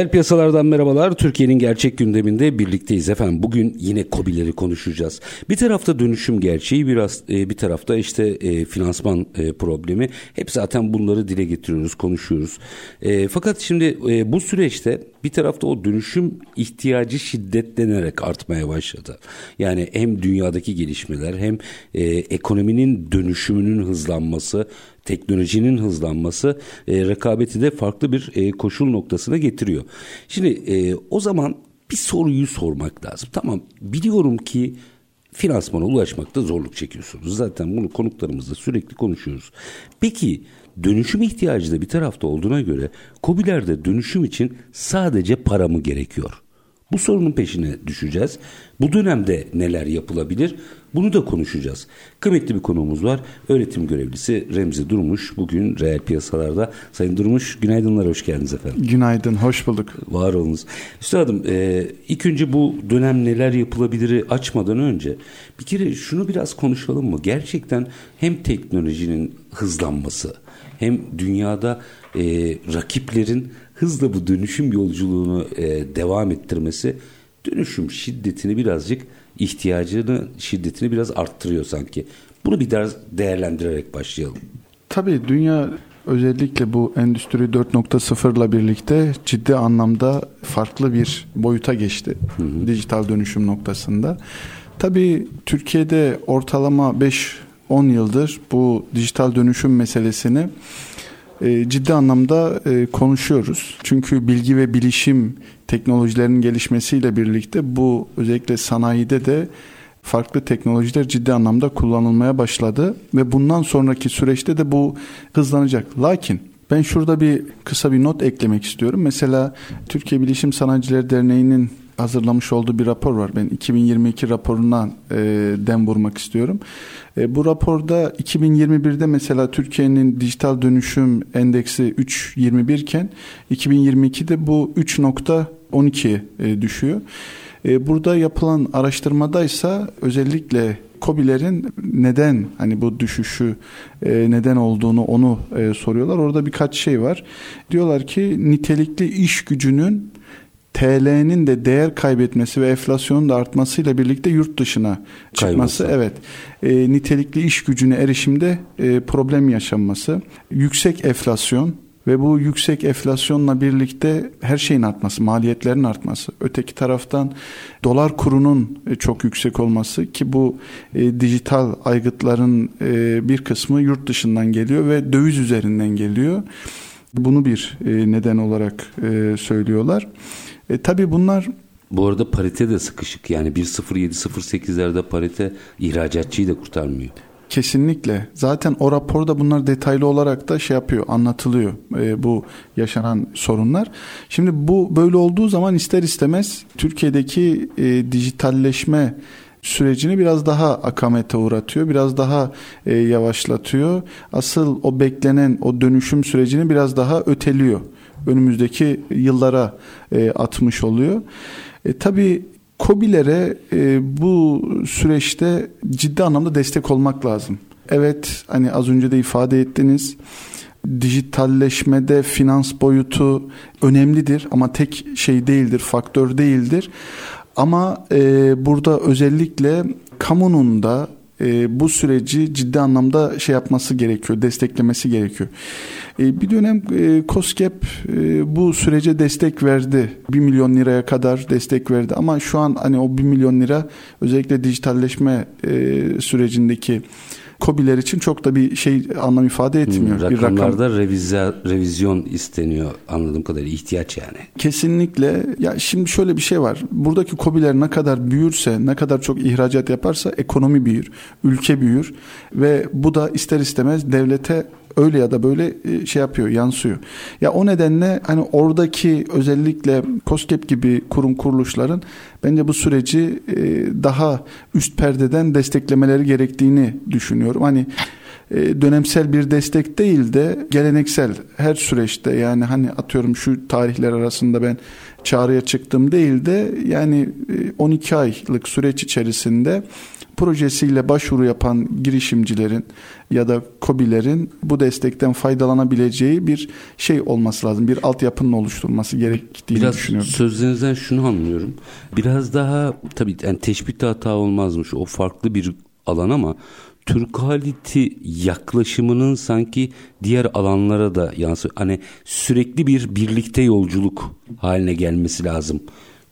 Reel piyasalardan merhabalar. Türkiye'nin gerçek gündeminde birlikteyiz efendim. Bugün yine COBİ'leri konuşacağız. Bir tarafta dönüşüm gerçeği, biraz e, bir tarafta işte e, finansman e, problemi. Hep zaten bunları dile getiriyoruz, konuşuyoruz. Fakat şimdi bu süreçte bir tarafta o dönüşüm ihtiyacı şiddetlenerek artmaya başladı. Yani hem dünyadaki gelişmeler hem ekonominin dönüşümünün hızlanması, teknolojinin hızlanması e, rekabeti de farklı bir e, koşul noktasına getiriyor. Şimdi e, o zaman bir soruyu sormak lazım. Tamam biliyorum ki finansmana ulaşmakta zorluk çekiyorsunuz. Zaten bunu konuklarımızla sürekli konuşuyoruz. Peki dönüşüm ihtiyacı da bir tarafta olduğuna göre COBİ'lerde dönüşüm için sadece para mı gerekiyor? Bu sorunun peşine düşeceğiz. Bu dönemde neler yapılabilir? Bunu da konuşacağız. Kıymetli bir konuğumuz var. Öğretim görevlisi Remzi Durmuş. Bugün reel piyasalarda. Sayın Durmuş günaydınlar, hoş geldiniz efendim. Günaydın, hoş bulduk. Var olunuz. Üstadım e, ilk önce bu dönem neler yapılabilir açmadan önce bir kere şunu biraz konuşalım mı? Gerçekten hem teknolojinin hızlanması hem dünyada e, rakiplerin hızla bu dönüşüm yolculuğunu e, devam ettirmesi dönüşüm şiddetini birazcık ihtiyacını şiddetini biraz arttırıyor sanki. Bunu bir biraz değerlendirerek başlayalım. Tabii dünya özellikle bu Endüstri 4.0 ile birlikte ciddi anlamda farklı bir boyuta geçti. Hı hı. Dijital dönüşüm noktasında. Tabii Türkiye'de ortalama 5-10 yıldır bu dijital dönüşüm meselesini ciddi anlamda e, konuşuyoruz. Çünkü bilgi ve bilişim teknolojilerinin gelişmesiyle birlikte bu özellikle sanayide de farklı teknolojiler ciddi anlamda kullanılmaya başladı ve bundan sonraki süreçte de bu hızlanacak. Lakin ben şurada bir kısa bir not eklemek istiyorum. Mesela Türkiye Bilişim Sanayicileri Derneği'nin hazırlamış olduğu bir rapor var. Ben 2022 raporundan e, dem vurmak istiyorum. E, bu raporda 2021'de mesela Türkiye'nin dijital dönüşüm endeksi 3.21 iken 2022'de bu 3.12 e, düşüyor. E, burada yapılan araştırmada ise özellikle COBİ'lerin neden hani bu düşüşü e, neden olduğunu onu e, soruyorlar. Orada birkaç şey var. Diyorlar ki nitelikli iş gücünün TL'nin de değer kaybetmesi ve enflasyonun da artmasıyla birlikte yurt dışına çıkması Kaybolsa. evet e, nitelikli iş gücüne erişimde e, problem yaşanması yüksek enflasyon ve bu yüksek enflasyonla birlikte her şeyin artması, maliyetlerin artması. Öteki taraftan dolar kurunun e, çok yüksek olması ki bu e, dijital aygıtların e, bir kısmı yurt dışından geliyor ve döviz üzerinden geliyor. Bunu bir e, neden olarak e, söylüyorlar. E, tabii bunlar bu arada parite de sıkışık. Yani 1.07-0.8'lerde parite ihracatçıyı da kurtarmıyor. Kesinlikle. Zaten o raporda bunlar detaylı olarak da şey yapıyor, anlatılıyor e, bu yaşanan sorunlar. Şimdi bu böyle olduğu zaman ister istemez Türkiye'deki e, dijitalleşme sürecini biraz daha akamete uğratıyor, biraz daha e, yavaşlatıyor. Asıl o beklenen o dönüşüm sürecini biraz daha öteliyor önümüzdeki yıllara e, atmış oluyor. E, tabii COBİ'lere e, bu süreçte ciddi anlamda destek olmak lazım. Evet hani az önce de ifade ettiniz dijitalleşmede finans boyutu önemlidir ama tek şey değildir, faktör değildir. Ama e, burada özellikle kamunun da e, bu süreci ciddi anlamda şey yapması gerekiyor, desteklemesi gerekiyor. E, bir dönem e, COSGAP e, bu sürece destek verdi. 1 milyon liraya kadar destek verdi ama şu an hani o 1 milyon lira özellikle dijitalleşme e, sürecindeki kobiler için çok da bir şey anlam ifade etmiyor. Hmm, bir rakamlarda rakam... revizya, revizyon isteniyor anladığım kadarıyla ihtiyaç yani. Kesinlikle. Ya şimdi şöyle bir şey var. Buradaki kobiler ne kadar büyürse, ne kadar çok ihracat yaparsa ekonomi büyür, ülke büyür ve bu da ister istemez devlete öyle ya da böyle e, şey yapıyor, yansıyor. Ya o nedenle hani oradaki özellikle COSGAP gibi kurum kuruluşların bence bu süreci e, daha üst perdeden desteklemeleri gerektiğini düşünüyorum. Hani e, dönemsel bir destek değil de geleneksel her süreçte yani hani atıyorum şu tarihler arasında ben çağrıya çıktım değil de yani 12 aylık süreç içerisinde projesiyle başvuru yapan girişimcilerin ya da kobilerin bu destekten faydalanabileceği bir şey olması lazım. Bir altyapının oluşturulması gerektiğini Biraz düşünüyorum. Sözlerinizden şunu anlıyorum. Biraz daha tabii yani teşbihte hata olmazmış. O farklı bir alan ama Türkaliti yaklaşımının sanki diğer alanlara da yansıyor. Hani sürekli bir birlikte yolculuk haline gelmesi lazım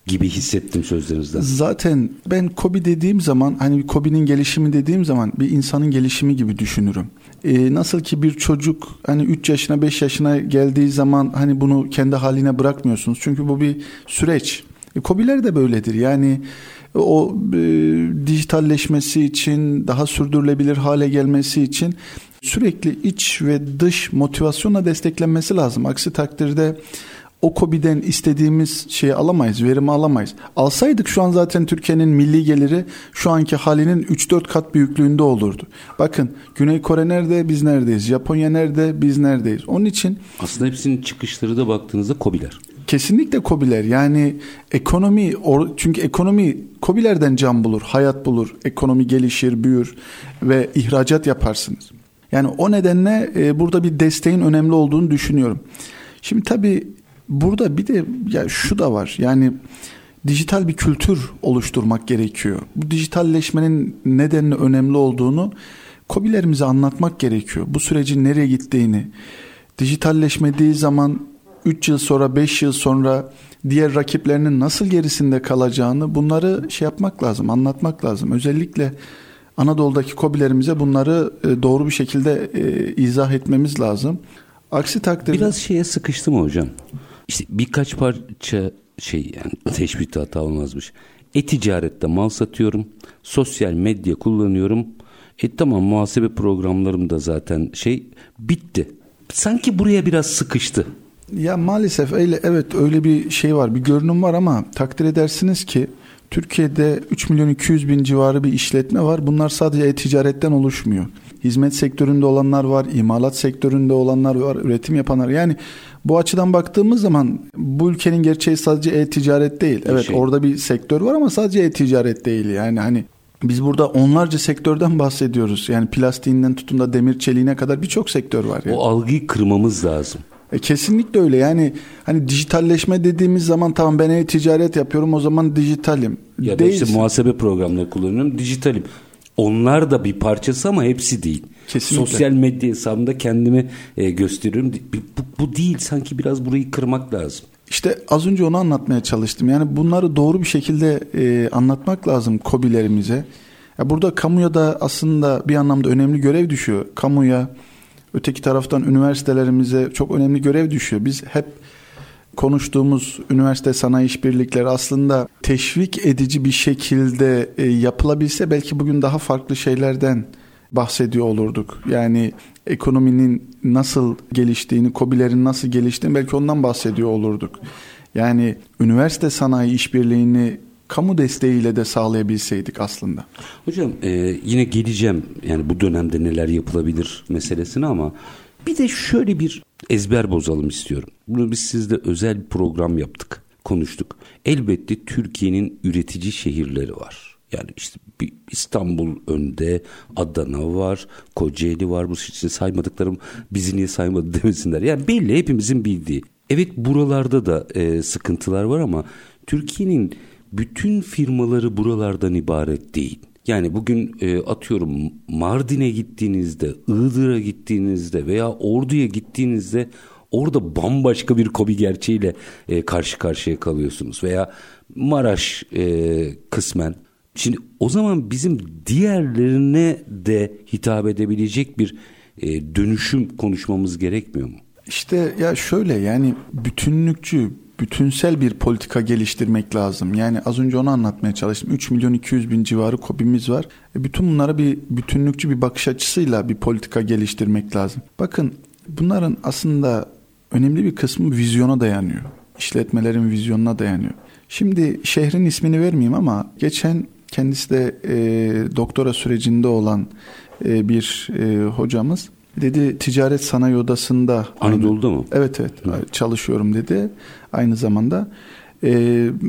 gibi hissettim sözlerinizden. Zaten ben Kobi dediğim zaman hani Kobi'nin gelişimi dediğim zaman bir insanın gelişimi gibi düşünürüm. Ee, nasıl ki bir çocuk hani 3 yaşına 5 yaşına geldiği zaman hani bunu kendi haline bırakmıyorsunuz. Çünkü bu bir süreç. E, Kobiler de böyledir. Yani o e, dijitalleşmesi için daha sürdürülebilir hale gelmesi için sürekli iç ve dış motivasyonla desteklenmesi lazım. Aksi takdirde o KOBİ'den istediğimiz şeyi alamayız, verimi alamayız. Alsaydık şu an zaten Türkiye'nin milli geliri şu anki halinin 3-4 kat büyüklüğünde olurdu. Bakın Güney Kore nerede biz neredeyiz? Japonya nerede biz neredeyiz? Onun için... Aslında hepsinin çıkışları da baktığınızda KOBİ'ler. Kesinlikle KOBİ'ler yani ekonomi çünkü ekonomi KOBİ'lerden can bulur, hayat bulur, ekonomi gelişir, büyür ve ihracat yaparsınız. Yani o nedenle e, burada bir desteğin önemli olduğunu düşünüyorum. Şimdi tabii burada bir de ya şu da var. Yani dijital bir kültür oluşturmak gerekiyor. Bu dijitalleşmenin nedenli önemli olduğunu kobilerimize anlatmak gerekiyor. Bu sürecin nereye gittiğini, dijitalleşmediği zaman 3 yıl sonra 5 yıl sonra diğer rakiplerinin nasıl gerisinde kalacağını bunları şey yapmak lazım, anlatmak lazım. Özellikle Anadolu'daki kobilerimize bunları e, doğru bir şekilde e, izah etmemiz lazım. Aksi takdirde... Biraz şeye sıkıştım hocam. İşte birkaç parça şey yani teşbihte hata olmazmış. E-ticarette mal satıyorum. Sosyal medya kullanıyorum. E tamam muhasebe programlarım da zaten şey bitti. Sanki buraya biraz sıkıştı. Ya maalesef öyle evet öyle bir şey var bir görünüm var ama takdir edersiniz ki Türkiye'de 3 milyon 200 bin civarı bir işletme var. Bunlar sadece e-ticaretten oluşmuyor. Hizmet sektöründe olanlar var, imalat sektöründe olanlar var, üretim yapanlar. Yani bu açıdan baktığımız zaman bu ülkenin gerçeği sadece e-ticaret değil. Evet şey. orada bir sektör var ama sadece e-ticaret değil. Yani hani biz burada onlarca sektörden bahsediyoruz. Yani plastiğinden tutun da demir çeliğine kadar birçok sektör var. Yani. O algıyı kırmamız lazım. E kesinlikle öyle. Yani hani dijitalleşme dediğimiz zaman tamam ben e-ticaret yapıyorum o zaman dijitalim. Ya da Değilsin. işte muhasebe programları kullanıyorum dijitalim. Onlar da bir parçası ama hepsi değil. Kesinlikle. Sosyal medya hesabımda kendimi e, gösteriyorum. Bu, bu değil sanki biraz burayı kırmak lazım. İşte az önce onu anlatmaya çalıştım. Yani bunları doğru bir şekilde e, anlatmak lazım kobilerimize. Ya burada kamuya da aslında bir anlamda önemli görev düşüyor. Kamuya, öteki taraftan üniversitelerimize çok önemli görev düşüyor. Biz hep konuştuğumuz üniversite sanayi işbirlikleri aslında teşvik edici bir şekilde e, yapılabilse belki bugün daha farklı şeylerden bahsediyor olurduk. Yani ekonominin nasıl geliştiğini, kobilerin nasıl geliştiğini belki ondan bahsediyor olurduk. Yani üniversite sanayi işbirliğini kamu desteğiyle de sağlayabilseydik aslında. Hocam e, yine geleceğim yani bu dönemde neler yapılabilir meselesine ama bir de şöyle bir ezber bozalım istiyorum. Bunu biz sizde özel bir program yaptık, konuştuk. Elbette Türkiye'nin üretici şehirleri var. Yani işte İstanbul önde, Adana var, Kocaeli var. Bu işte saymadıklarım bizi niye saymadı demesinler. Yani belli hepimizin bildiği. Evet buralarda da e, sıkıntılar var ama Türkiye'nin bütün firmaları buralardan ibaret değil. Yani bugün e, atıyorum Mardin'e gittiğinizde, Iğdır'a gittiğinizde veya Ordu'ya gittiğinizde orada bambaşka bir kobi gerçeğiyle e, karşı karşıya kalıyorsunuz. Veya Maraş e, kısmen Şimdi o zaman bizim diğerlerine de hitap edebilecek bir e, dönüşüm konuşmamız gerekmiyor mu? İşte ya şöyle yani bütünlükçü, bütünsel bir politika geliştirmek lazım. Yani az önce onu anlatmaya çalıştım. 3 milyon 200 bin civarı kobimiz var. E bütün bunlara bir bütünlükçü bir bakış açısıyla bir politika geliştirmek lazım. Bakın bunların aslında önemli bir kısmı vizyona dayanıyor. İşletmelerin vizyonuna dayanıyor. Şimdi şehrin ismini vermeyeyim ama geçen kendisi de e, doktora sürecinde olan e, bir e, hocamız dedi ticaret sanayi odasında Anadolu'da mı? Evet evet Hı. çalışıyorum dedi. Aynı zamanda e,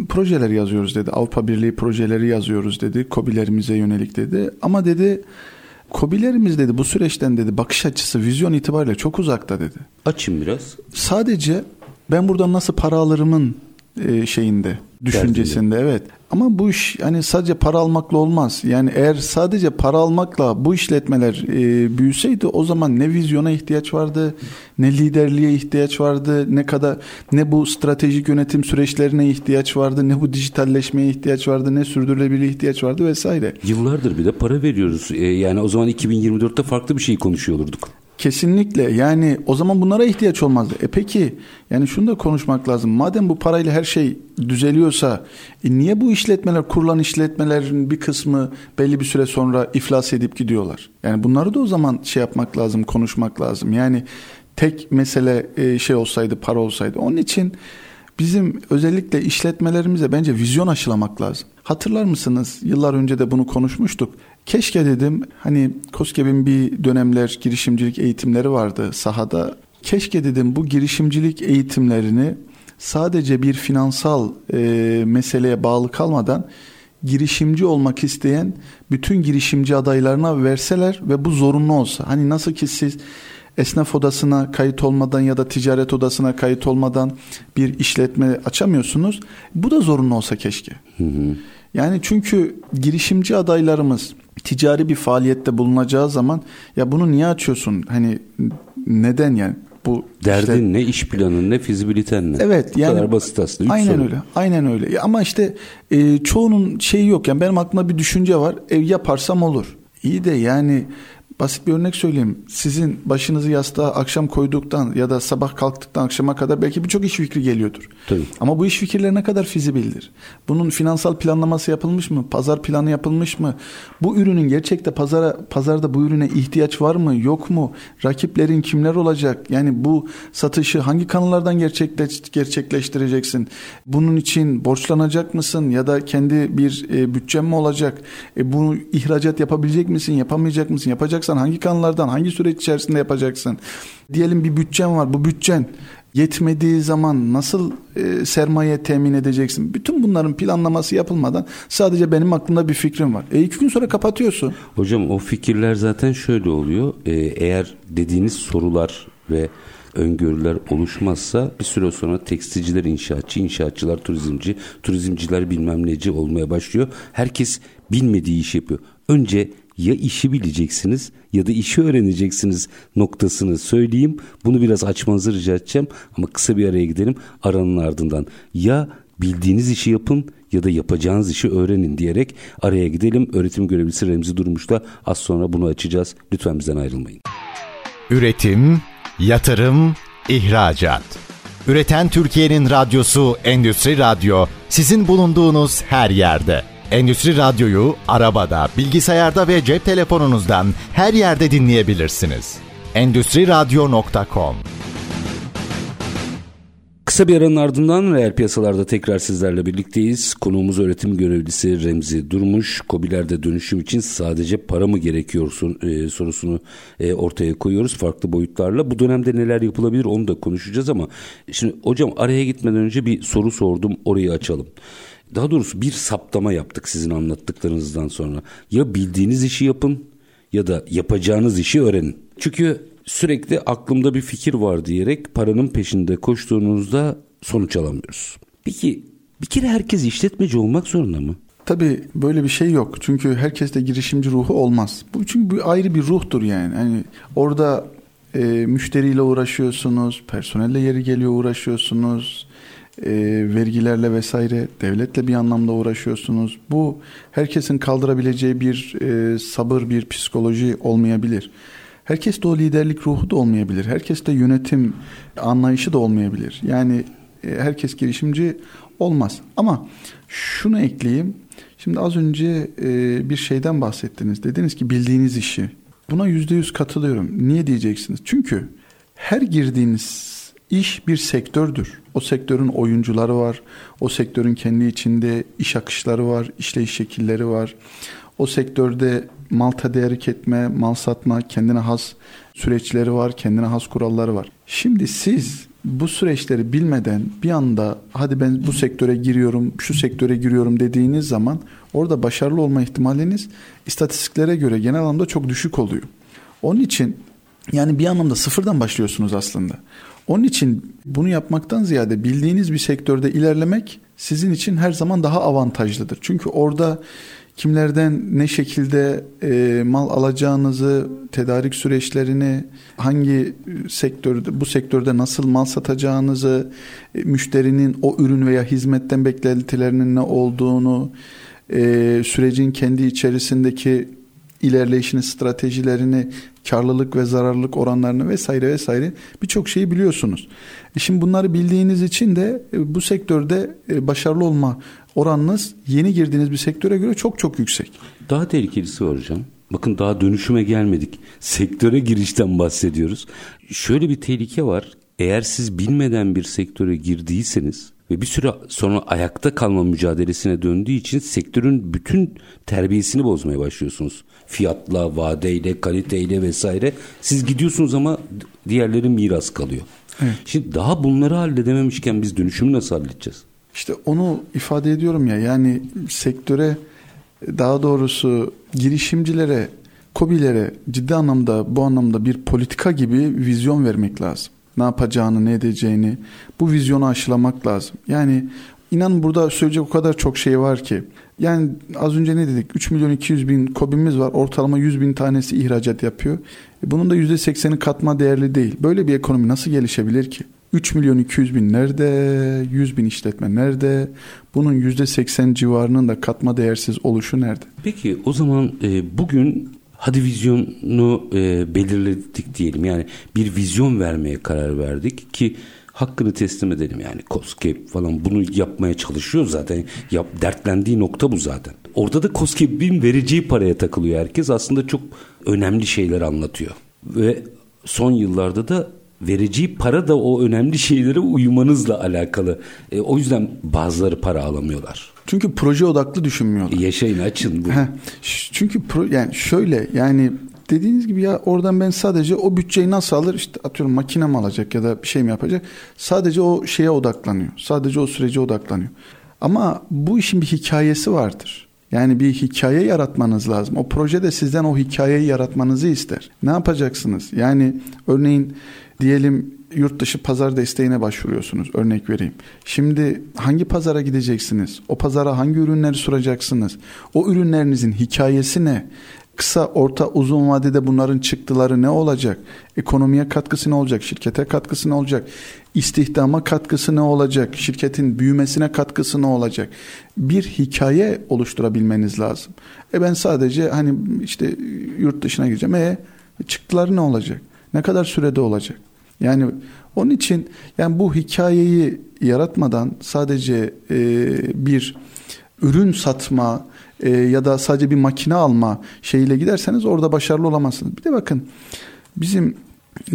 projeler yazıyoruz dedi. Avrupa Birliği projeleri yazıyoruz dedi. Kobilerimize yönelik dedi. Ama dedi Kobilerimiz dedi bu süreçten dedi bakış açısı vizyon itibariyle çok uzakta dedi. Açın biraz. Sadece ben buradan nasıl para alırımın e, şeyinde düşüncesinde Derdinde. evet. Ama bu iş hani sadece para almakla olmaz. Yani eğer sadece para almakla bu işletmeler e, büyüseydi o zaman ne vizyona ihtiyaç vardı, ne liderliğe ihtiyaç vardı, ne kadar ne bu stratejik yönetim süreçlerine ihtiyaç vardı, ne bu dijitalleşmeye ihtiyaç vardı, ne sürdürülebilirliğe ihtiyaç vardı vesaire. Yıllardır bir de para veriyoruz. E, yani o zaman 2024'te farklı bir şey konuşuyor olurduk. Kesinlikle yani o zaman bunlara ihtiyaç olmazdı. E peki yani şunu da konuşmak lazım. Madem bu parayla her şey düzeliyorsa e niye bu işletmeler kurulan işletmelerin bir kısmı belli bir süre sonra iflas edip gidiyorlar? Yani bunları da o zaman şey yapmak lazım, konuşmak lazım. Yani tek mesele e, şey olsaydı, para olsaydı. Onun için bizim özellikle işletmelerimize bence vizyon aşılamak lazım. Hatırlar mısınız? Yıllar önce de bunu konuşmuştuk. Keşke dedim hani KOSGEB'in bir dönemler girişimcilik eğitimleri vardı sahada. Keşke dedim bu girişimcilik eğitimlerini sadece bir finansal e, meseleye bağlı kalmadan girişimci olmak isteyen bütün girişimci adaylarına verseler ve bu zorunlu olsa. Hani nasıl ki siz esnaf odasına kayıt olmadan ya da ticaret odasına kayıt olmadan bir işletme açamıyorsunuz. Bu da zorunlu olsa keşke. Hı hı. Yani çünkü girişimci adaylarımız ticari bir faaliyette bulunacağı zaman ya bunu niye açıyorsun? Hani neden yani? Bu Derdin işte, ne, iş planın ne, fizibiliten ne? Evet. Bu yani, kadar basit aslında. Üç aynen soru. öyle. Aynen öyle. Ama işte e, çoğunun şeyi yok. Yani benim aklımda bir düşünce var. Ev yaparsam olur. İyi de yani Basit bir örnek söyleyeyim. Sizin başınızı yastığa akşam koyduktan ya da sabah kalktıktan akşama kadar belki birçok iş fikri geliyordur. Tabii. Ama bu iş fikirleri ne kadar fizibildir? Bunun finansal planlaması yapılmış mı? Pazar planı yapılmış mı? Bu ürünün gerçekte pazara pazarda bu ürüne ihtiyaç var mı? Yok mu? Rakiplerin kimler olacak? Yani bu satışı hangi kanallardan gerçekleş, gerçekleştireceksin? Bunun için borçlanacak mısın ya da kendi bir e, bütçen mi olacak? E, bunu ihracat yapabilecek misin? Yapamayacak mısın? Yapacaksan yapacaksan hangi kanallardan hangi süreç içerisinde yapacaksın? Diyelim bir bütçen var bu bütçen yetmediği zaman nasıl e, sermaye temin edeceksin? Bütün bunların planlaması yapılmadan sadece benim aklımda bir fikrim var. E iki gün sonra kapatıyorsun. Hocam o fikirler zaten şöyle oluyor. E, eğer dediğiniz sorular ve öngörüler oluşmazsa bir süre sonra tekstilciler inşaatçı, inşaatçılar turizmci, turizmciler bilmem neci olmaya başlıyor. Herkes bilmediği iş yapıyor. Önce ya işi bileceksiniz ya da işi öğreneceksiniz noktasını söyleyeyim. Bunu biraz açmanızı rica edeceğim ama kısa bir araya gidelim aranın ardından. Ya bildiğiniz işi yapın ya da yapacağınız işi öğrenin diyerek araya gidelim. Öğretim görevlisi Remzi Durmuş'la az sonra bunu açacağız. Lütfen bizden ayrılmayın. Üretim, yatırım, ihracat. Üreten Türkiye'nin radyosu Endüstri Radyo sizin bulunduğunuz her yerde. Endüstri Radyo'yu arabada, bilgisayarda ve cep telefonunuzdan her yerde dinleyebilirsiniz. Endüstri Radyo.com Kısa bir aranın ardından reel piyasalarda tekrar sizlerle birlikteyiz. Konuğumuz öğretim görevlisi Remzi Durmuş. Kobilerde dönüşüm için sadece para mı gerekiyor e, sorusunu e, ortaya koyuyoruz farklı boyutlarla. Bu dönemde neler yapılabilir onu da konuşacağız ama şimdi hocam araya gitmeden önce bir soru sordum orayı açalım daha doğrusu bir saptama yaptık sizin anlattıklarınızdan sonra. Ya bildiğiniz işi yapın ya da yapacağınız işi öğrenin. Çünkü sürekli aklımda bir fikir var diyerek paranın peşinde koştuğunuzda sonuç alamıyoruz. Peki bir kere herkes işletmeci olmak zorunda mı? Tabii böyle bir şey yok. Çünkü herkeste girişimci ruhu olmaz. Bu çünkü bir ayrı bir ruhtur yani. Hani orada e, müşteriyle uğraşıyorsunuz, personelle yeri geliyor uğraşıyorsunuz e, vergilerle vesaire devletle bir anlamda uğraşıyorsunuz. Bu herkesin kaldırabileceği bir e, sabır, bir psikoloji olmayabilir. Herkes de o liderlik ruhu da olmayabilir. Herkes de yönetim anlayışı da olmayabilir. Yani e, herkes girişimci olmaz. Ama şunu ekleyeyim. Şimdi az önce e, bir şeyden bahsettiniz. Dediniz ki bildiğiniz işi. Buna yüzde yüz katılıyorum. Niye diyeceksiniz? Çünkü her girdiğiniz iş bir sektördür. O sektörün oyuncuları var. O sektörün kendi içinde iş akışları var, işleyiş şekilleri var. O sektörde mal tedarik etme, mal satma, kendine has süreçleri var, kendine has kuralları var. Şimdi siz bu süreçleri bilmeden bir anda hadi ben bu sektöre giriyorum, şu sektöre giriyorum dediğiniz zaman orada başarılı olma ihtimaliniz istatistiklere göre genel anlamda çok düşük oluyor. Onun için yani bir anlamda sıfırdan başlıyorsunuz aslında. Onun için bunu yapmaktan ziyade bildiğiniz bir sektörde ilerlemek sizin için her zaman daha avantajlıdır. Çünkü orada kimlerden ne şekilde e, mal alacağınızı, tedarik süreçlerini, hangi sektörde bu sektörde nasıl mal satacağınızı, e, müşterinin o ürün veya hizmetten beklentilerinin ne olduğunu, e, sürecin kendi içerisindeki ilerleyişini, stratejilerini, karlılık ve zararlılık oranlarını vesaire vesaire birçok şeyi biliyorsunuz. E şimdi bunları bildiğiniz için de e, bu sektörde e, başarılı olma oranınız yeni girdiğiniz bir sektöre göre çok çok yüksek. Daha tehlikelisi var hocam. Bakın daha dönüşüme gelmedik. Sektöre girişten bahsediyoruz. Şöyle bir tehlike var. Eğer siz bilmeden bir sektöre girdiyseniz ve bir süre sonra ayakta kalma mücadelesine döndüğü için sektörün bütün terbiyesini bozmaya başlıyorsunuz. Fiyatla, vadeyle, kaliteyle vesaire. Siz gidiyorsunuz ama diğerleri miras kalıyor. Evet. Şimdi daha bunları halledememişken biz dönüşümü nasıl halledeceğiz? İşte onu ifade ediyorum ya yani sektöre daha doğrusu girişimcilere, kobilere ciddi anlamda bu anlamda bir politika gibi vizyon vermek lazım ne yapacağını, ne edeceğini bu vizyonu aşılamak lazım. Yani inan burada söyleyecek o kadar çok şey var ki. Yani az önce ne dedik? 3 milyon 200 bin kobimiz var. Ortalama 100 bin tanesi ihracat yapıyor. E bunun da %80'i katma değerli değil. Böyle bir ekonomi nasıl gelişebilir ki? 3 milyon 200 bin nerede? 100 bin işletme nerede? Bunun %80 civarının da katma değersiz oluşu nerede? Peki o zaman e, bugün hadi vizyonu e, belirledik diyelim. Yani bir vizyon vermeye karar verdik ki hakkını teslim edelim yani COSGAP falan bunu yapmaya çalışıyor zaten. Yap, dertlendiği nokta bu zaten. Orada da COSGAP'in vereceği paraya takılıyor herkes. Aslında çok önemli şeyler anlatıyor. Ve son yıllarda da vereceği para da o önemli şeylere uyumanızla alakalı. E, o yüzden bazıları para alamıyorlar. Çünkü proje odaklı düşünmüyorlar. Yaşayın açın bu. çünkü pro, yani şöyle yani dediğiniz gibi ya oradan ben sadece o bütçeyi nasıl alır işte atıyorum makine mi alacak ya da bir şey mi yapacak sadece o şeye odaklanıyor sadece o sürece odaklanıyor ama bu işin bir hikayesi vardır yani bir hikaye yaratmanız lazım o proje de sizden o hikayeyi yaratmanızı ister ne yapacaksınız yani örneğin diyelim yurt dışı pazar desteğine başvuruyorsunuz örnek vereyim. Şimdi hangi pazara gideceksiniz? O pazara hangi ürünleri suracaksınız? O ürünlerinizin hikayesi ne? Kısa, orta, uzun vadede bunların çıktıları ne olacak? Ekonomiye katkısı ne olacak? Şirkete katkısı ne olacak? İstihdama katkısı ne olacak? Şirketin büyümesine katkısı ne olacak? Bir hikaye oluşturabilmeniz lazım. E ben sadece hani işte yurt dışına gideceğim. E çıktıları ne olacak? Ne kadar sürede olacak? Yani onun için yani bu hikayeyi yaratmadan sadece e, bir ürün satma e, ya da sadece bir makine alma şeyiyle giderseniz orada başarılı olamazsınız. Bir de bakın bizim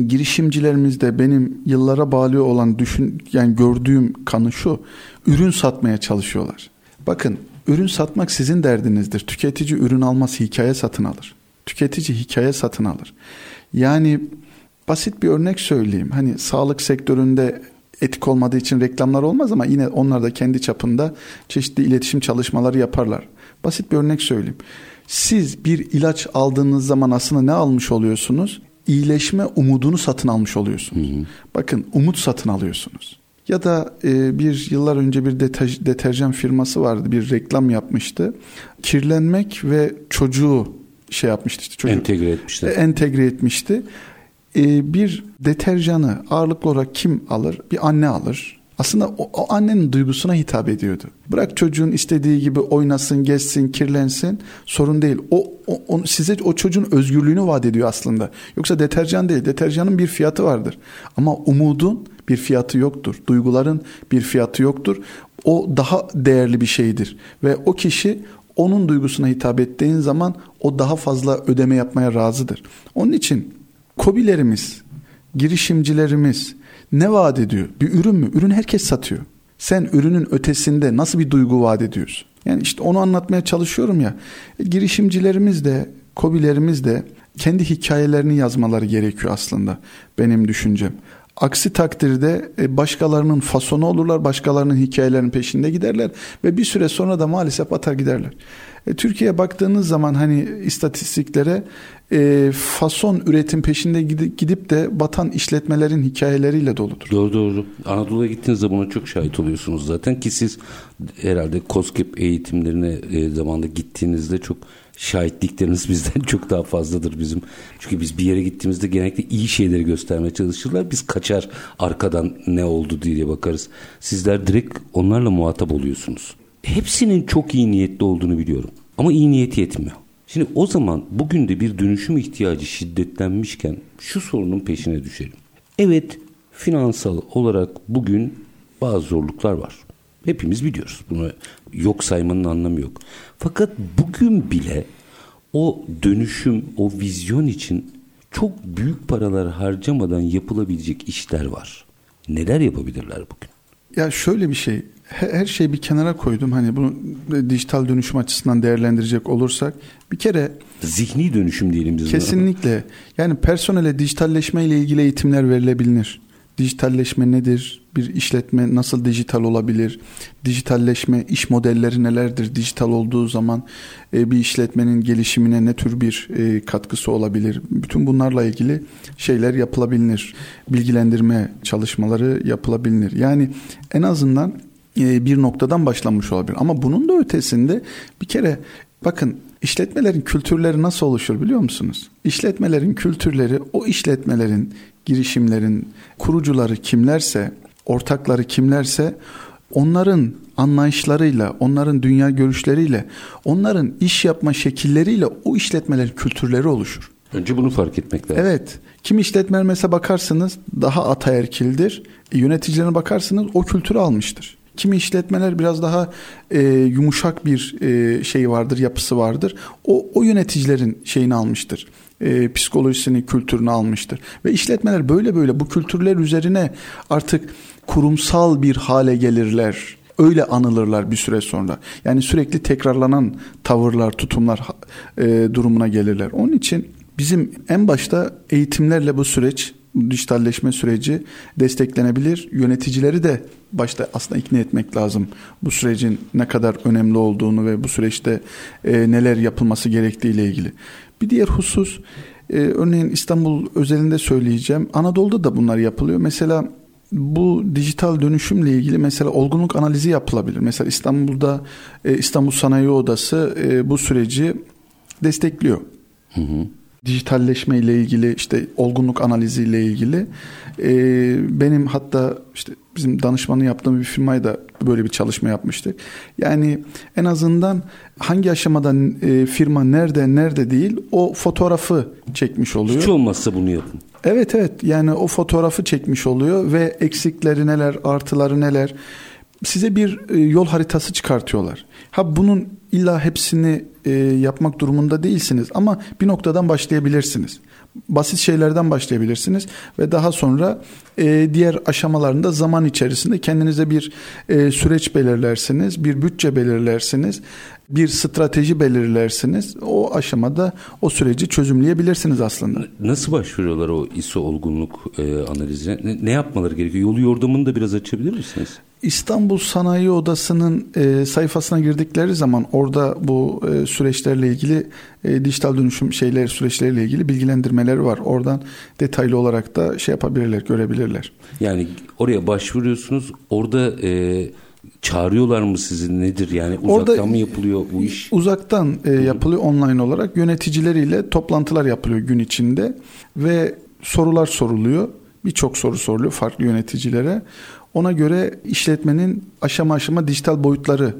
girişimcilerimizde benim yıllara bağlı olan düşün yani gördüğüm kanı şu ürün satmaya çalışıyorlar. Bakın ürün satmak sizin derdinizdir. Tüketici ürün alması hikaye satın alır. Tüketici hikaye satın alır. Yani basit bir örnek söyleyeyim. Hani sağlık sektöründe etik olmadığı için reklamlar olmaz ama yine onlar da kendi çapında çeşitli iletişim çalışmaları yaparlar. Basit bir örnek söyleyeyim. Siz bir ilaç aldığınız zaman aslında ne almış oluyorsunuz? İyileşme umudunu satın almış oluyorsunuz. Hı hı. Bakın umut satın alıyorsunuz. Ya da e, bir yıllar önce bir detaj, deterjan firması vardı bir reklam yapmıştı. Kirlenmek ve çocuğu şey yapmıştı işte çocuk entegre etmişti. Entegre etmişti e, bir deterjanı ağırlıklı olarak kim alır? Bir anne alır. Aslında o, o annenin duygusuna hitap ediyordu. Bırak çocuğun istediği gibi oynasın, gezsin, kirlensin sorun değil. O, o, o size o çocuğun özgürlüğünü vaat ediyor aslında. Yoksa deterjan değil. Deterjanın bir fiyatı vardır. Ama umudun bir fiyatı yoktur. Duyguların bir fiyatı yoktur. O daha değerli bir şeydir ve o kişi onun duygusuna hitap ettiğin zaman o daha fazla ödeme yapmaya razıdır. Onun için kobilerimiz, girişimcilerimiz ne vaat ediyor? Bir ürün mü? Ürün herkes satıyor. Sen ürünün ötesinde nasıl bir duygu vaat ediyorsun? Yani işte onu anlatmaya çalışıyorum ya. E, girişimcilerimiz de, kobilerimiz de kendi hikayelerini yazmaları gerekiyor aslında benim düşüncem. Aksi takdirde e, başkalarının fasonu olurlar, başkalarının hikayelerinin peşinde giderler ve bir süre sonra da maalesef atar giderler. E, Türkiye'ye baktığınız zaman hani istatistiklere e, fason üretim peşinde gidip de batan işletmelerin hikayeleriyle doludur. Doğru doğru. Anadolu'ya gittiğinizde buna çok şahit oluyorsunuz zaten ki siz herhalde COSGAP eğitimlerine e, zamanda gittiğinizde çok şahitlikleriniz bizden çok daha fazladır bizim. Çünkü biz bir yere gittiğimizde genellikle iyi şeyleri göstermeye çalışırlar. Biz kaçar arkadan ne oldu diye bakarız. Sizler direkt onlarla muhatap oluyorsunuz. Hepsinin çok iyi niyetli olduğunu biliyorum. Ama iyi niyeti yetmiyor. Şimdi o zaman bugün de bir dönüşüm ihtiyacı şiddetlenmişken şu sorunun peşine düşelim. Evet finansal olarak bugün bazı zorluklar var. Hepimiz biliyoruz. Bunu yok saymanın anlamı yok. Fakat bugün bile o dönüşüm, o vizyon için çok büyük paralar harcamadan yapılabilecek işler var. Neler yapabilirler bugün? Ya şöyle bir şey, her şeyi bir kenara koydum. Hani bunu dijital dönüşüm açısından değerlendirecek olursak bir kere zihni dönüşüm diyelim biz. Kesinlikle. Yani personele dijitalleşme ile ilgili eğitimler verilebilir. Dijitalleşme nedir? Bir işletme nasıl dijital olabilir? Dijitalleşme iş modelleri nelerdir? Dijital olduğu zaman e, bir işletmenin gelişimine ne tür bir e, katkısı olabilir? Bütün bunlarla ilgili şeyler yapılabilir. Bilgilendirme çalışmaları yapılabilir. Yani en azından e, bir noktadan başlanmış olabilir. Ama bunun da ötesinde bir kere bakın işletmelerin kültürleri nasıl oluşur biliyor musunuz? İşletmelerin kültürleri o işletmelerin girişimlerin kurucuları kimlerse, ortakları kimlerse onların anlayışlarıyla, onların dünya görüşleriyle, onların iş yapma şekilleriyle o işletmelerin kültürleri oluşur. Önce bunu fark etmek lazım. Evet. Kim işletmeler mesela bakarsınız daha ataerkildir. E, yöneticilerine bakarsınız o kültürü almıştır. Kimi işletmeler biraz daha e, yumuşak bir e, şey vardır, yapısı vardır. O, o yöneticilerin şeyini almıştır e, psikolojisini, kültürünü almıştır. Ve işletmeler böyle böyle bu kültürler üzerine artık kurumsal bir hale gelirler. Öyle anılırlar bir süre sonra. Yani sürekli tekrarlanan tavırlar, tutumlar e, durumuna gelirler. Onun için bizim en başta eğitimlerle bu süreç dijitalleşme süreci desteklenebilir. Yöneticileri de başta aslında ikna etmek lazım. Bu sürecin ne kadar önemli olduğunu ve bu süreçte e, neler yapılması gerektiği ile ilgili. Bir diğer husus e, örneğin İstanbul özelinde söyleyeceğim. Anadolu'da da bunlar yapılıyor. Mesela bu dijital dönüşümle ilgili mesela olgunluk analizi yapılabilir. Mesela İstanbul'da e, İstanbul Sanayi Odası e, bu süreci destekliyor. Hı hı dijitalleşme ile ilgili işte olgunluk analizi ile ilgili e, benim hatta işte bizim danışmanı yaptığım bir firmayı da böyle bir çalışma yapmıştık. Yani en azından hangi aşamada e, firma nerede nerede değil o fotoğrafı çekmiş oluyor. Hiç olmazsa bunu yapın. Evet evet yani o fotoğrafı çekmiş oluyor ve eksikleri neler artıları neler size bir e, yol haritası çıkartıyorlar. Ha bunun illa hepsini e, yapmak durumunda değilsiniz ama bir noktadan başlayabilirsiniz. Basit şeylerden başlayabilirsiniz ve daha sonra e, diğer aşamalarında zaman içerisinde kendinize bir süreç belirlersiniz, bir bütçe belirlersiniz, bir strateji belirlersiniz. O aşamada o süreci çözümleyebilirsiniz aslında. Nasıl başvuruyorlar o ISO olgunluk analizine? Ne, ne yapmaları gerekiyor? Yolu yordamını da biraz açabilir misiniz? İstanbul Sanayi Odası'nın e, sayfasına girdikleri zaman orada bu e, süreçlerle ilgili e, dijital dönüşüm şeyler süreçleriyle ilgili bilgilendirmeler var. Oradan detaylı olarak da şey yapabilirler, görebilirler. Yani oraya başvuruyorsunuz. Orada e, çağırıyorlar mı sizi nedir yani uzaktan Orada, mı yapılıyor bu iş? Uzaktan e, yapılıyor online olarak yöneticileriyle toplantılar yapılıyor gün içinde ve sorular soruluyor. Birçok soru soruluyor farklı yöneticilere. Ona göre işletmenin aşama aşama dijital boyutları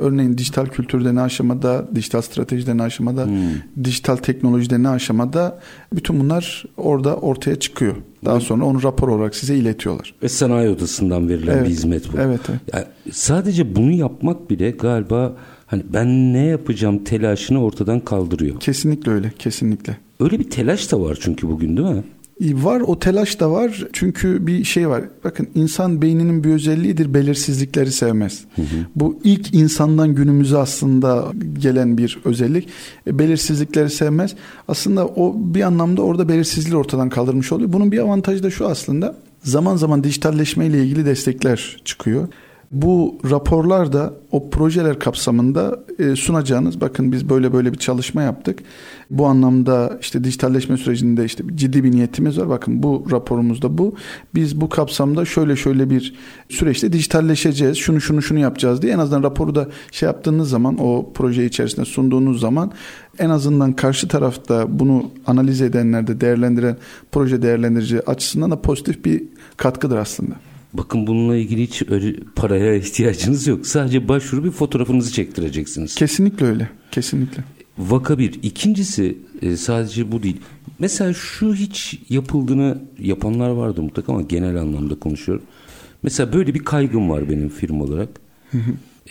Örneğin dijital kültürde ne aşamada, dijital stratejide ne aşamada, hmm. dijital teknolojide ne aşamada bütün bunlar orada ortaya çıkıyor. Daha sonra onu rapor olarak size iletiyorlar. Ve sanayi odasından verilen evet. bir hizmet bu. Evet. evet. Yani sadece bunu yapmak bile galiba hani ben ne yapacağım telaşını ortadan kaldırıyor. Kesinlikle öyle, kesinlikle. Öyle bir telaş da var çünkü bugün değil mi? Var o telaş da var çünkü bir şey var. Bakın insan beyninin bir özelliğidir belirsizlikleri sevmez. Hı hı. Bu ilk insandan günümüze aslında gelen bir özellik. E, belirsizlikleri sevmez. Aslında o bir anlamda orada belirsizliği ortadan kaldırmış oluyor. Bunun bir avantajı da şu aslında. Zaman zaman dijitalleşme ile ilgili destekler çıkıyor. Bu raporlar da o projeler kapsamında e, sunacağınız bakın biz böyle böyle bir çalışma yaptık. Bu anlamda işte dijitalleşme sürecinde işte ciddi bir niyetimiz var. Bakın bu raporumuzda bu. Biz bu kapsamda şöyle şöyle bir süreçte dijitalleşeceğiz. Şunu şunu şunu yapacağız diye en azından raporu da şey yaptığınız zaman o proje içerisinde sunduğunuz zaman en azından karşı tarafta bunu analiz edenlerde değerlendiren proje değerlendirici açısından da pozitif bir katkıdır aslında. Bakın bununla ilgili hiç öyle paraya ihtiyacınız yok. Sadece başvuru bir fotoğrafınızı çektireceksiniz. Kesinlikle öyle. Kesinlikle. Vaka bir. İkincisi e, sadece bu değil. Mesela şu hiç yapıldığını yapanlar vardı mutlaka ama genel anlamda konuşuyorum. Mesela böyle bir kaygım var benim firma olarak.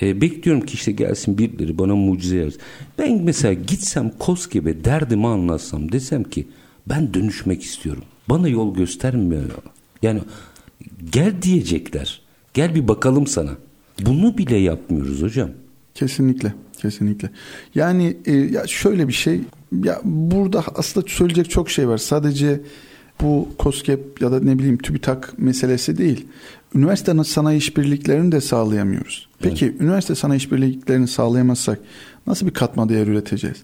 E, bekliyorum ki işte gelsin birileri bana mucize yazsın. Ben mesela gitsem KOSGEB'e derdimi anlatsam desem ki ben dönüşmek istiyorum. Bana yol göstermiyor. Yani Gel diyecekler. Gel bir bakalım sana. Bunu bile yapmıyoruz hocam. Kesinlikle, kesinlikle. Yani e, ya şöyle bir şey, ya burada aslında söyleyecek çok şey var. Sadece bu COSGAP ya da ne bileyim TÜBİTAK meselesi değil. Üniversite sanayi işbirliklerini de sağlayamıyoruz. Peki evet. üniversite sanayi işbirliklerini sağlayamazsak nasıl bir katma değer üreteceğiz?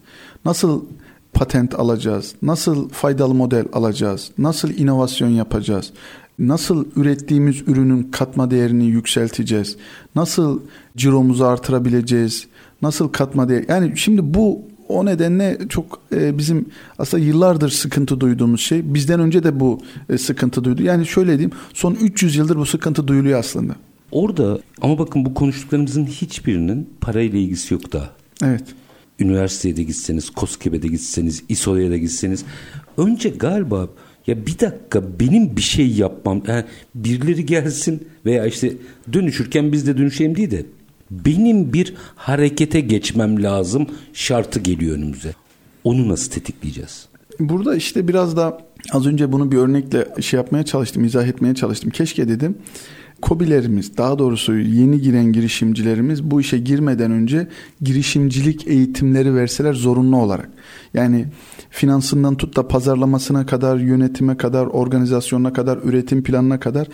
Nasıl patent alacağız? Nasıl faydalı model alacağız? Nasıl inovasyon yapacağız? Nasıl ürettiğimiz ürünün katma değerini yükselteceğiz? Nasıl ciromuzu artırabileceğiz? Nasıl katma değer? Yani şimdi bu o nedenle çok e, bizim aslında yıllardır sıkıntı duyduğumuz şey. Bizden önce de bu e, sıkıntı duydu. Yani şöyle diyeyim son 300 yıldır bu sıkıntı duyuluyor aslında. Orada ama bakın bu konuştuklarımızın hiçbirinin parayla ilgisi yok da. Evet. Üniversiteye de gitseniz, KOSGEB'e de gitseniz, İSO'ya da gitseniz. Önce galiba ya bir dakika benim bir şey yapmam. Yani birileri gelsin veya işte dönüşürken biz de dönüşeyim değil de benim bir harekete geçmem lazım şartı geliyor önümüze. Onu nasıl tetikleyeceğiz? Burada işte biraz da az önce bunu bir örnekle şey yapmaya çalıştım, izah etmeye çalıştım. Keşke dedim Kobilerimiz daha doğrusu yeni giren girişimcilerimiz bu işe girmeden önce girişimcilik eğitimleri verseler zorunlu olarak. Yani finansından tut da pazarlamasına kadar, yönetime kadar, organizasyonuna kadar, üretim planına kadar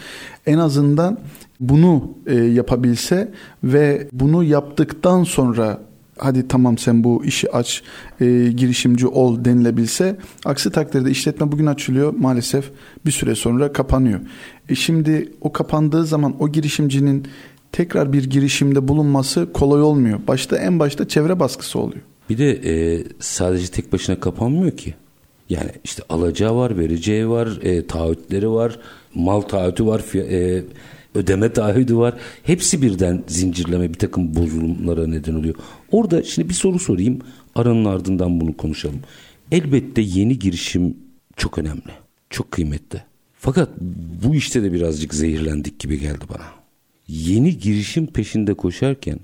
en azından bunu e, yapabilse ve bunu yaptıktan sonra hadi tamam sen bu işi aç e, girişimci ol denilebilse aksi takdirde işletme bugün açılıyor maalesef bir süre sonra kapanıyor. E şimdi o kapandığı zaman o girişimcinin tekrar bir girişimde bulunması kolay olmuyor. Başta en başta çevre baskısı oluyor. Bir de e, sadece tek başına kapanmıyor ki. Yani işte alacağı var, vereceği var, e, taahhütleri var, mal taahhütü var, e, ödeme taahhüdü var. Hepsi birden zincirleme bir takım bozulumlara neden oluyor. Orada şimdi bir soru sorayım. Aranın ardından bunu konuşalım. Elbette yeni girişim çok önemli. Çok kıymetli. Fakat bu işte de birazcık zehirlendik gibi geldi bana. Yeni girişim peşinde koşarken